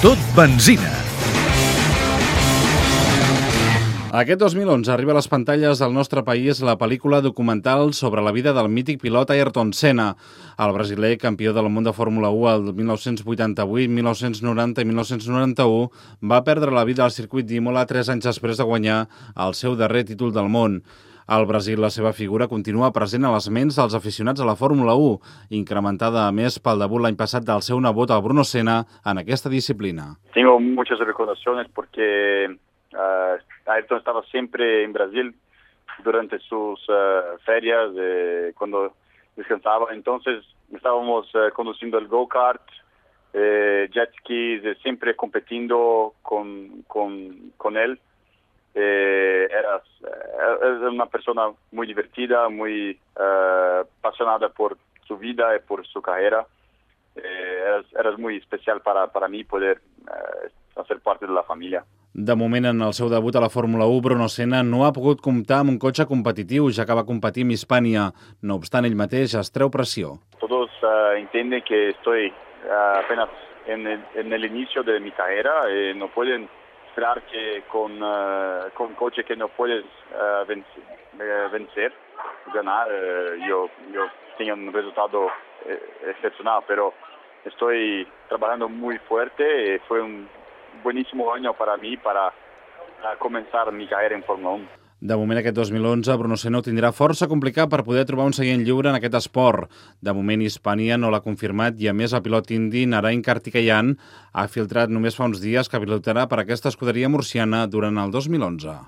tot benzina. Aquest 2011 arriba a les pantalles del nostre país la pel·lícula documental sobre la vida del mític pilot Ayrton Senna, el brasiler campió del món de Fórmula 1 el 1988, 1990 i 1991, va perdre la vida al circuit d'Imola tres anys després de guanyar el seu darrer títol del món. Al Brasil, la seva figura continua present a les ments dels aficionats a la Fórmula 1, incrementada a més pel debut l'any passat del seu nebot, el Bruno Senna, en aquesta disciplina. Tengo muchas recordaciones porque uh, Ayrton estaba siempre en Brasil durante sus uh, ferias, eh, cuando descansaba. Entonces estábamos uh, conduciendo el go-kart, eh, jet skis, siempre competiendo con, con, con él. Eh, era, era, una persona muy divertida, muy apasionada por su vida y por su carrera. Era, era, muy especial para, para mí poder hacer parte de la familia. De moment, en el seu debut a la Fórmula 1, Bruno Senna no ha pogut comptar amb un cotxe competitiu, ja que va competir amb Hispània. No obstant, ell mateix es treu pressió. Todos uh, entienden que estoy uh, apenas en el, en el inicio de mi carrera y no pueden esperar que con, uh, con coche que no puedes vencer, vencer, ganar, yo, yo tenga un resultado excepcional, pero estoy trabajando muy fuerte y fue un buenísimo año para mí para comenzar mi carrera en Fórmula 1. De moment, aquest 2011, Bruno ho tindrà força complicat per poder trobar un seient lliure en aquest esport. De moment, Hispània no l'ha confirmat i, a més, el pilot indi Narain Kartikeyan ha filtrat només fa uns dies que pilotarà per aquesta escuderia murciana durant el 2011.